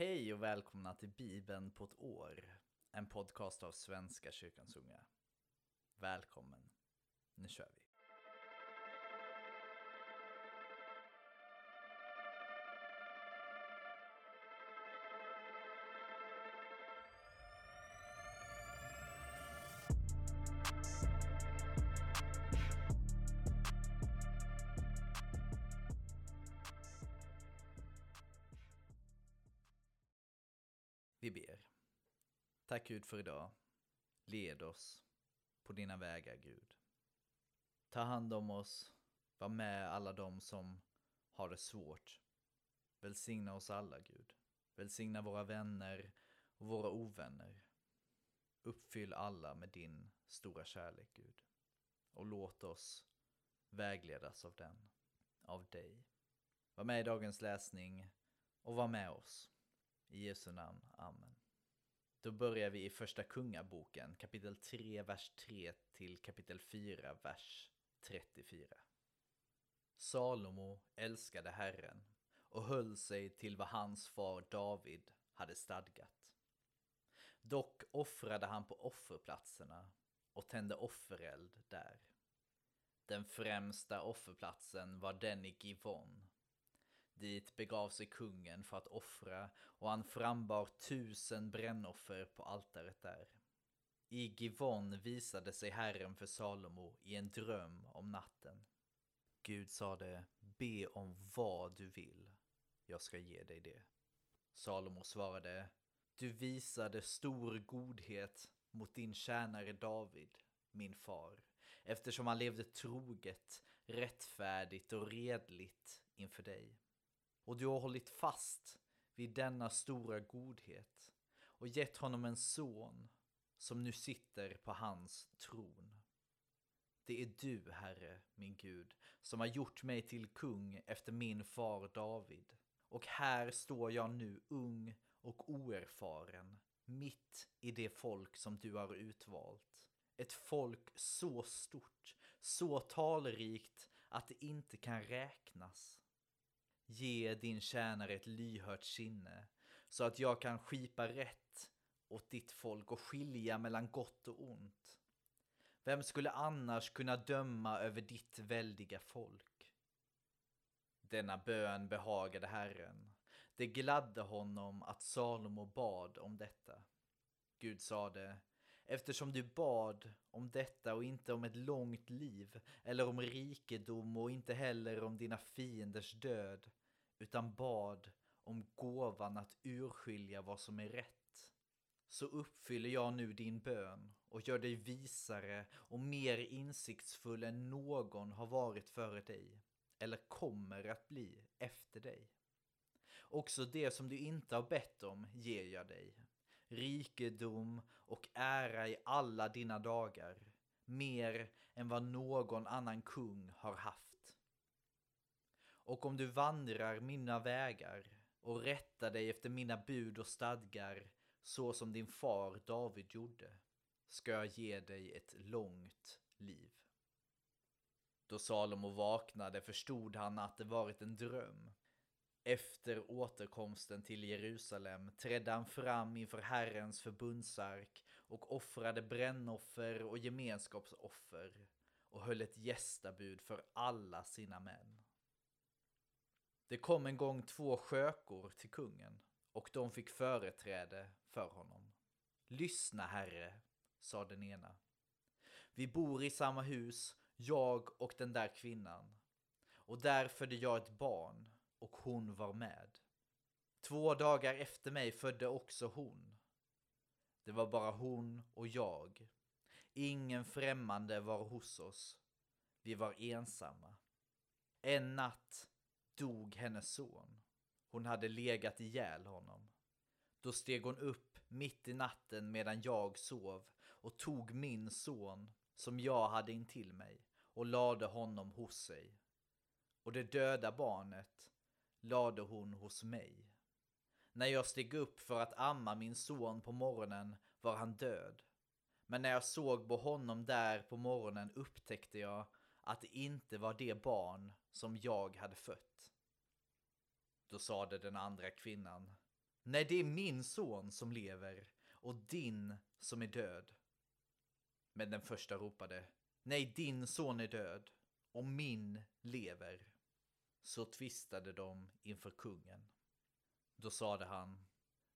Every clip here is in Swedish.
Hej och välkomna till Bibeln på ett år. En podcast av Svenska kyrkans unga. Välkommen. Nu kör vi. Tack Gud för idag. Led oss på dina vägar Gud. Ta hand om oss. Var med alla de som har det svårt. Välsigna oss alla Gud. Välsigna våra vänner och våra ovänner. Uppfyll alla med din stora kärlek Gud. Och låt oss vägledas av den, av dig. Var med i dagens läsning och var med oss. I Jesu namn, Amen. Då börjar vi i första kungaboken, kapitel 3, vers 3 till kapitel 4, vers 34. Salomo älskade Herren och höll sig till vad hans far David hade stadgat. Dock offrade han på offerplatserna och tände offereld där. Den främsta offerplatsen var den i Givon Dit begav sig kungen för att offra och han frambar tusen brännoffer på altaret där. I Givon visade sig Herren för Salomo i en dröm om natten. Gud sade, be om vad du vill, jag ska ge dig det. Salomo svarade, du visade stor godhet mot din tjänare David, min far, eftersom han levde troget, rättfärdigt och redligt inför dig och du har hållit fast vid denna stora godhet och gett honom en son som nu sitter på hans tron. Det är du, Herre, min Gud, som har gjort mig till kung efter min far David. Och här står jag nu ung och oerfaren, mitt i det folk som du har utvalt. Ett folk så stort, så talrikt att det inte kan räknas. Ge din tjänare ett lyhört sinne så att jag kan skipa rätt åt ditt folk och skilja mellan gott och ont. Vem skulle annars kunna döma över ditt väldiga folk? Denna bön behagade Herren. Det gladde honom att Salomo bad om detta. Gud sade, eftersom du bad om detta och inte om ett långt liv eller om rikedom och inte heller om dina fienders död utan bad om gåvan att urskilja vad som är rätt. Så uppfyller jag nu din bön och gör dig visare och mer insiktsfull än någon har varit före dig eller kommer att bli efter dig. Också det som du inte har bett om ger jag dig. Rikedom och ära i alla dina dagar, mer än vad någon annan kung har haft. Och om du vandrar mina vägar och rättar dig efter mina bud och stadgar så som din far David gjorde, ska jag ge dig ett långt liv. Då Salomo vaknade förstod han att det varit en dröm. Efter återkomsten till Jerusalem trädde han fram inför Herrens förbundsark och offrade brännoffer och gemenskapsoffer och höll ett gästabud för alla sina män. Det kom en gång två skökor till kungen och de fick företräde för honom. Lyssna, herre, sa den ena. Vi bor i samma hus, jag och den där kvinnan. Och där födde jag ett barn och hon var med. Två dagar efter mig födde också hon. Det var bara hon och jag. Ingen främmande var hos oss. Vi var ensamma. En natt dog hennes son. Hon hade legat ihjäl honom. Då steg hon upp mitt i natten medan jag sov och tog min son som jag hade intill mig och lade honom hos sig. Och det döda barnet lade hon hos mig. När jag steg upp för att amma min son på morgonen var han död. Men när jag såg på honom där på morgonen upptäckte jag att det inte var det barn som jag hade fött. Då sade den andra kvinnan, Nej, det är min son som lever och din som är död. Men den första ropade Nej, din son är död och min lever. Så tvistade de inför kungen. Då sade han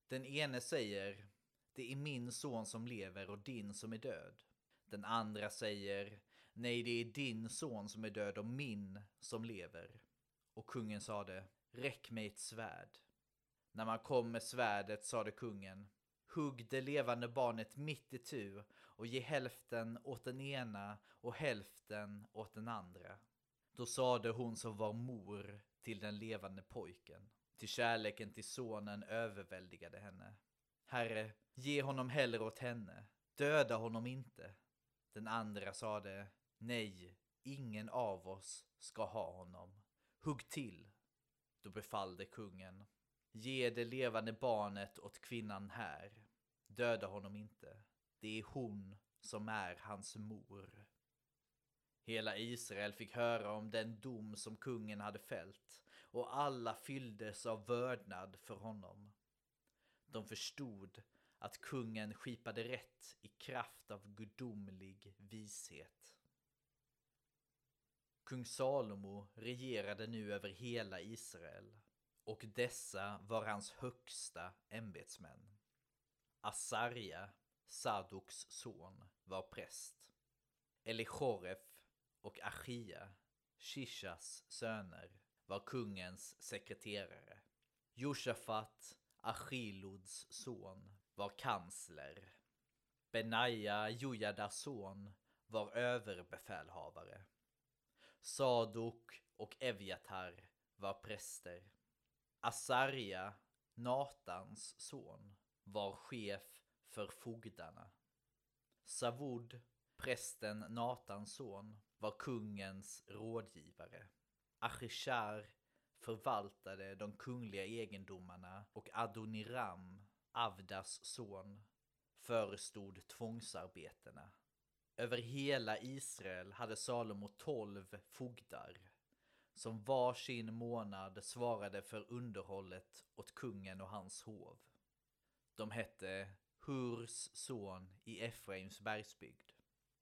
Den ene säger Det är min son som lever och din som är död. Den andra säger Nej, det är din son som är död och min som lever. Och kungen sade Räck mig ett svärd. När man kom med svärdet sade kungen Hugg det levande barnet mitt i tu och ge hälften åt den ena och hälften åt den andra. Då sade hon som var mor till den levande pojken. Till kärleken till sonen överväldigade henne. Herre, ge honom hellre åt henne. Döda honom inte. Den andra sade, nej, ingen av oss ska ha honom. Hugg till. Då befallde kungen, ge det levande barnet åt kvinnan här. Döda honom inte. Det är hon som är hans mor. Hela Israel fick höra om den dom som kungen hade fällt och alla fylldes av vördnad för honom. De förstod att kungen skipade rätt i kraft av gudomlig vishet. Kung Salomo regerade nu över hela Israel och dessa var hans högsta ämbetsmän. Asarja, Sadoks son, var präst. Elichoref och Achia, Shishas söner, var kungens sekreterare. Josafat, Achiluds son, var kansler. Benaja, Jojadas son, var överbefälhavare. Sadok och Evjatar var präster. Asarja, Natans son, var chef för fogdarna. Savud, prästen Natans son, var kungens rådgivare. Achishar förvaltade de kungliga egendomarna och Adoniram, Avdas son, förestod tvångsarbetena. Över hela Israel hade Salomo tolv fogdar som var sin månad svarade för underhållet åt kungen och hans hov. De hette Hurs son i Efraims bergsbygd,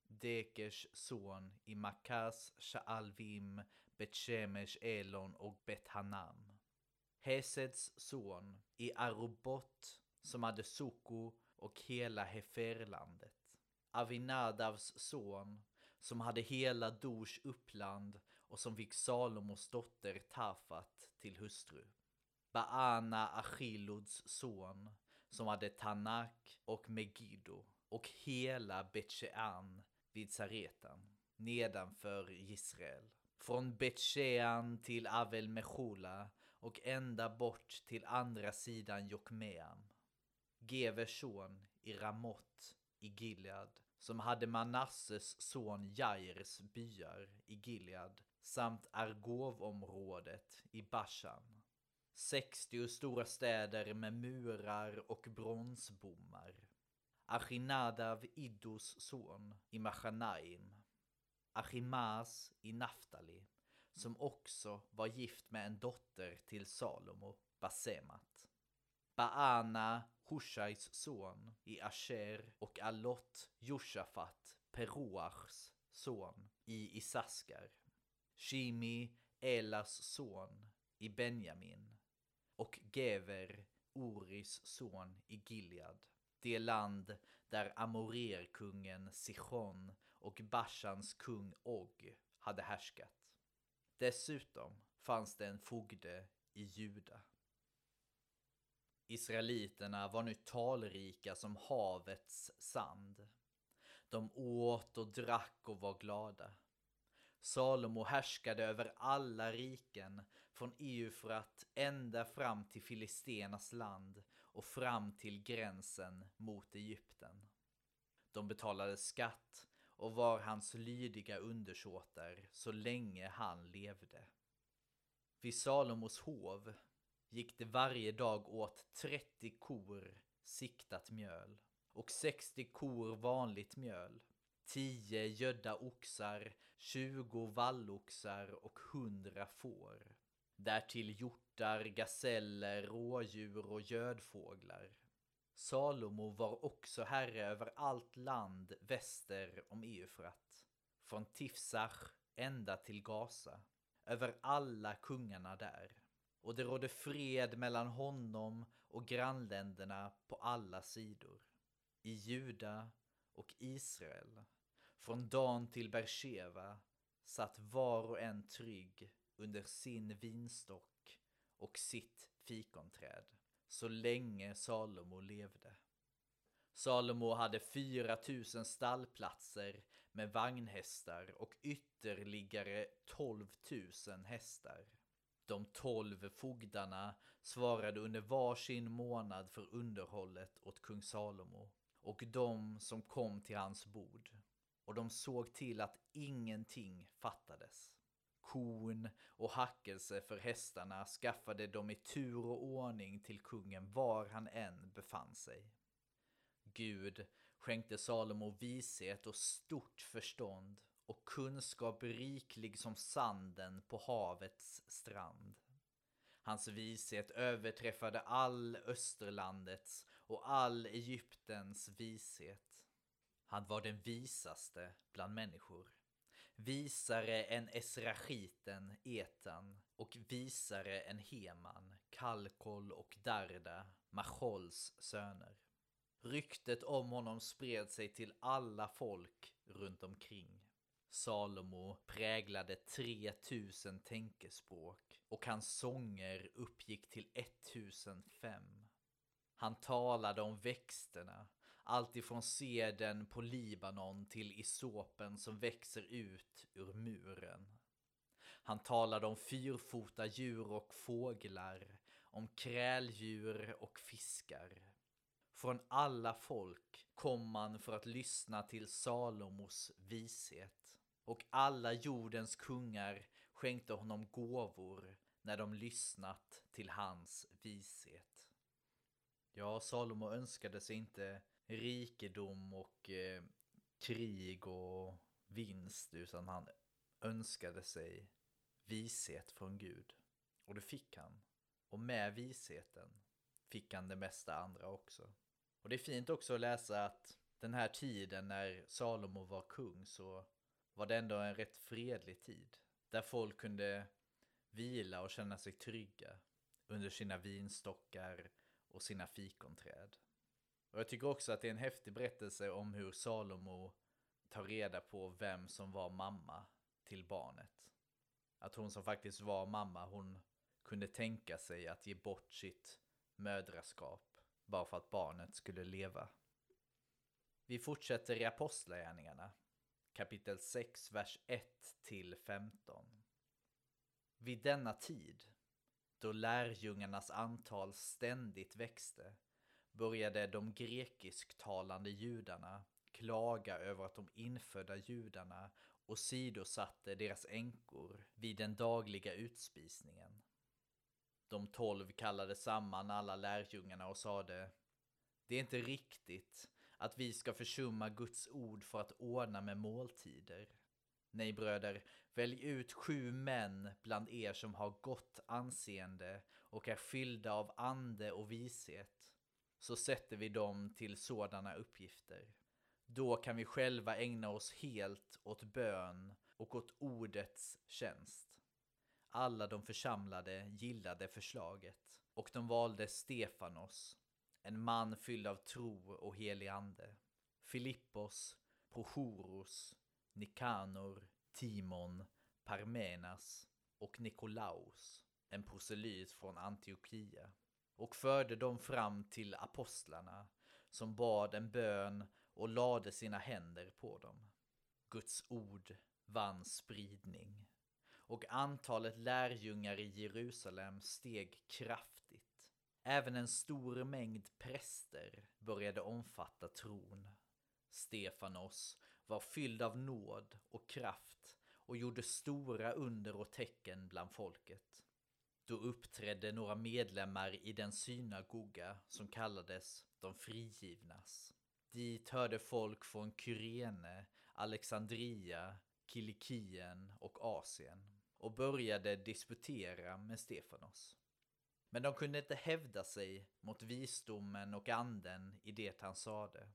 Dekers son i Makas, Shaalvim, Betshemesh, Elon och Bethanam. Heseds son i Arubot som hade Soko och hela Heferlandet. Avinadavs son som hade hela Dors uppland och som fick Salomos dotter Tafat till hustru. Baana Achiluds son som hade Tanak och Megiddo och hela Betjean vid Saretan nedanför Israel. Från Betjean till Avel Mechola och ända bort till andra sidan Jokmeam. Gevers son i Ramot i Gilead som hade Manasses son Jairs byar i Gilead samt Argovområdet i Bashan. 60 stora städer med murar och bronsbommar. Achinadav Iddos son i Machanaim. Achimas i Naftali, som också var gift med en dotter till Salomo, Basemat. Baana, Hushais son, i Asher och Alot Josafat, Peruachs son, i Isaskar. Shimi, Elas son, i Benjamin. Och Gever, Oris son, i Gilead. Det land där Amorerkungen Sichon och Bashans kung Og hade härskat. Dessutom fanns det en fogde i Juda. Israeliterna var nu talrika som havets sand. De åt och drack och var glada. Salomo härskade över alla riken från Eufrat ända fram till Filistenas land och fram till gränsen mot Egypten. De betalade skatt och var hans lydiga undersåtar så länge han levde. Vid Salomos hov gick det varje dag åt 30 kor siktat mjöl och 60 kor vanligt mjöl, 10 gödda oxar, 20 valloxar och 100 får. Därtill hjortar, gaseller, rådjur och gödfåglar. Salomo var också herre över allt land väster om Eufrat. Från Tifsach ända till Gaza. Över alla kungarna där. Och det rådde fred mellan honom och grannländerna på alla sidor. I Juda och Israel. Från Dan till Bersheva satt var och en trygg under sin vinstock och sitt fikonträd så länge Salomo levde. Salomo hade 4000 stallplatser med vagnhästar och ytterligare 12 000 hästar. De tolv fogdarna svarade under varsin månad för underhållet åt kung Salomo och de som kom till hans bord. Och de såg till att ingenting fattades. Korn och hackelse för hästarna skaffade de i tur och ordning till kungen var han än befann sig. Gud skänkte Salomo vishet och stort förstånd och kunskap riklig som sanden på havets strand. Hans vishet överträffade all Österlandets och all Egyptens vishet. Han var den visaste bland människor. Visare än Esrachiten, Etan och visare än Heman, Kalkol och Darda, Machols söner. Ryktet om honom spred sig till alla folk runt omkring. Salomo präglade 3000 tänkespråk och hans sånger uppgick till 1005. Han talade om växterna, alltifrån seden på Libanon till isopen som växer ut ur muren. Han talade om fyrfota djur och fåglar, om kräldjur och fiskar. Från alla folk kom man för att lyssna till Salomos vishet. Och alla jordens kungar skänkte honom gåvor när de lyssnat till hans vishet. Ja, Salomo önskade sig inte rikedom och eh, krig och vinst utan han önskade sig vishet från Gud. Och det fick han. Och med visheten fick han det mesta andra också. Och det är fint också att läsa att den här tiden när Salomo var kung så var det ändå en rätt fredlig tid. Där folk kunde vila och känna sig trygga under sina vinstockar och sina fikonträd. Och jag tycker också att det är en häftig berättelse om hur Salomo tar reda på vem som var mamma till barnet. Att hon som faktiskt var mamma, hon kunde tänka sig att ge bort sitt mödraskap bara för att barnet skulle leva. Vi fortsätter i Apostlagärningarna, kapitel 6, vers 1 till 15. Vid denna tid, då lärjungarnas antal ständigt växte, började de grekisktalande judarna klaga över att de infödda judarna åsidosatte deras änkor vid den dagliga utspisningen. De tolv kallade samman alla lärjungarna och sade Det är inte riktigt att vi ska försumma Guds ord för att ordna med måltider. Nej bröder, välj ut sju män bland er som har gott anseende och är fyllda av ande och vishet. Så sätter vi dem till sådana uppgifter. Då kan vi själva ägna oss helt åt bön och åt ordets tjänst. Alla de församlade gillade förslaget och de valde Stefanos, en man fylld av tro och helig ande, Filippos, Prochorus, Nikanor, Timon, Parmenas och Nikolaus, en proselyt från Antiochia, och förde dem fram till apostlarna som bad en bön och lade sina händer på dem. Guds ord vann spridning och antalet lärjungar i Jerusalem steg kraftigt. Även en stor mängd präster började omfatta tron. Stefanos var fylld av nåd och kraft och gjorde stora under och tecken bland folket. Då uppträdde några medlemmar i den synagoga som kallades de frigivnas. Dit hörde folk från Kyrene, Alexandria, Kilikien och Asien och började disputera med Stefanos. Men de kunde inte hävda sig mot visdomen och anden i det han sade.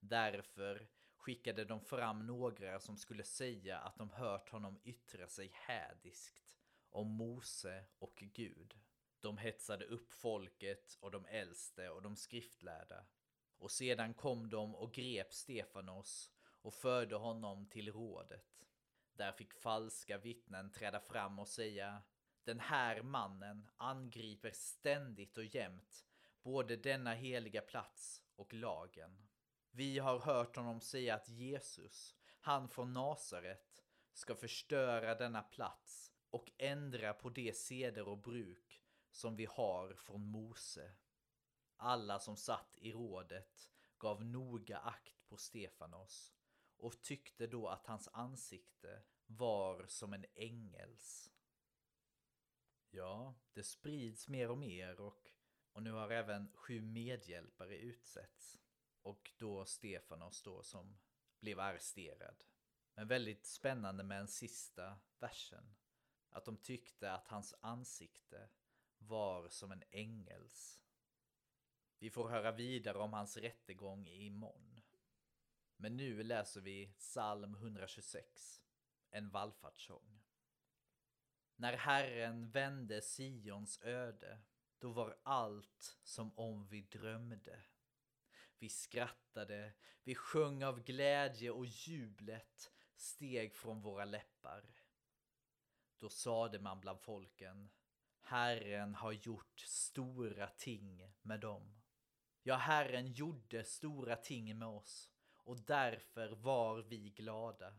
Därför skickade de fram några som skulle säga att de hört honom yttra sig hädiskt om Mose och Gud. De hetsade upp folket och de äldste och de skriftlärda. Och sedan kom de och grep Stefanos och förde honom till rådet. Där fick falska vittnen träda fram och säga den här mannen angriper ständigt och jämt både denna heliga plats och lagen. Vi har hört honom säga att Jesus, han från Nasaret, ska förstöra denna plats och ändra på de seder och bruk som vi har från Mose. Alla som satt i rådet gav noga akt på Stefanos och tyckte då att hans ansikte var som en ängels. Ja, det sprids mer och mer och, och nu har även sju medhjälpare utsetts. Och då Stefanos då som blev arresterad. Men väldigt spännande med den sista versen. Att de tyckte att hans ansikte var som en ängels. Vi får höra vidare om hans rättegång imorgon. Men nu läser vi psalm 126, en vallfartssång. När Herren vände Sions öde, då var allt som om vi drömde. Vi skrattade, vi sjöng av glädje och jublet steg från våra läppar. Då sade man bland folken, Herren har gjort stora ting med dem. Ja, Herren gjorde stora ting med oss och därför var vi glada.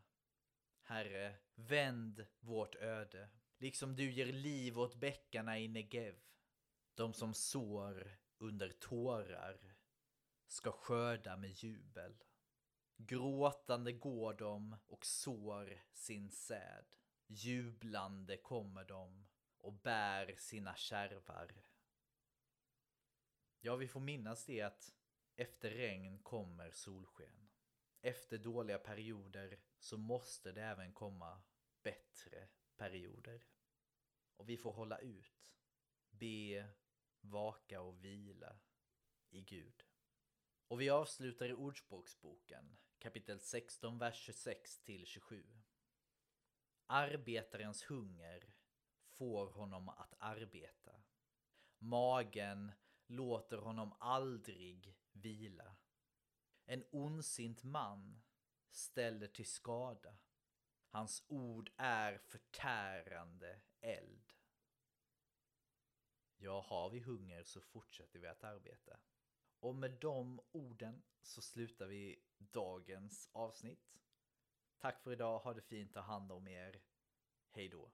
Herre, vänd vårt öde, liksom du ger liv åt bäckarna i Negev. De som sår under tårar ska skörda med jubel. Gråtande går de och sår sin säd. Jublande kommer de och bär sina kärvar. Ja, vi får minnas det att efter regn kommer solsken. Efter dåliga perioder så måste det även komma bättre perioder. Och vi får hålla ut, be, vaka och vila i Gud. Och vi avslutar i Ordspråksboken, kapitel 16, vers 26 till 27. Arbetarens hunger får honom att arbeta. Magen låter honom aldrig vila. En ondsint man ställer till skada. Hans ord är förtärande eld. Ja, har vi hunger så fortsätter vi att arbeta. Och med de orden så slutar vi dagens avsnitt. Tack för idag, ha det fint, ta hand om er. Hej då.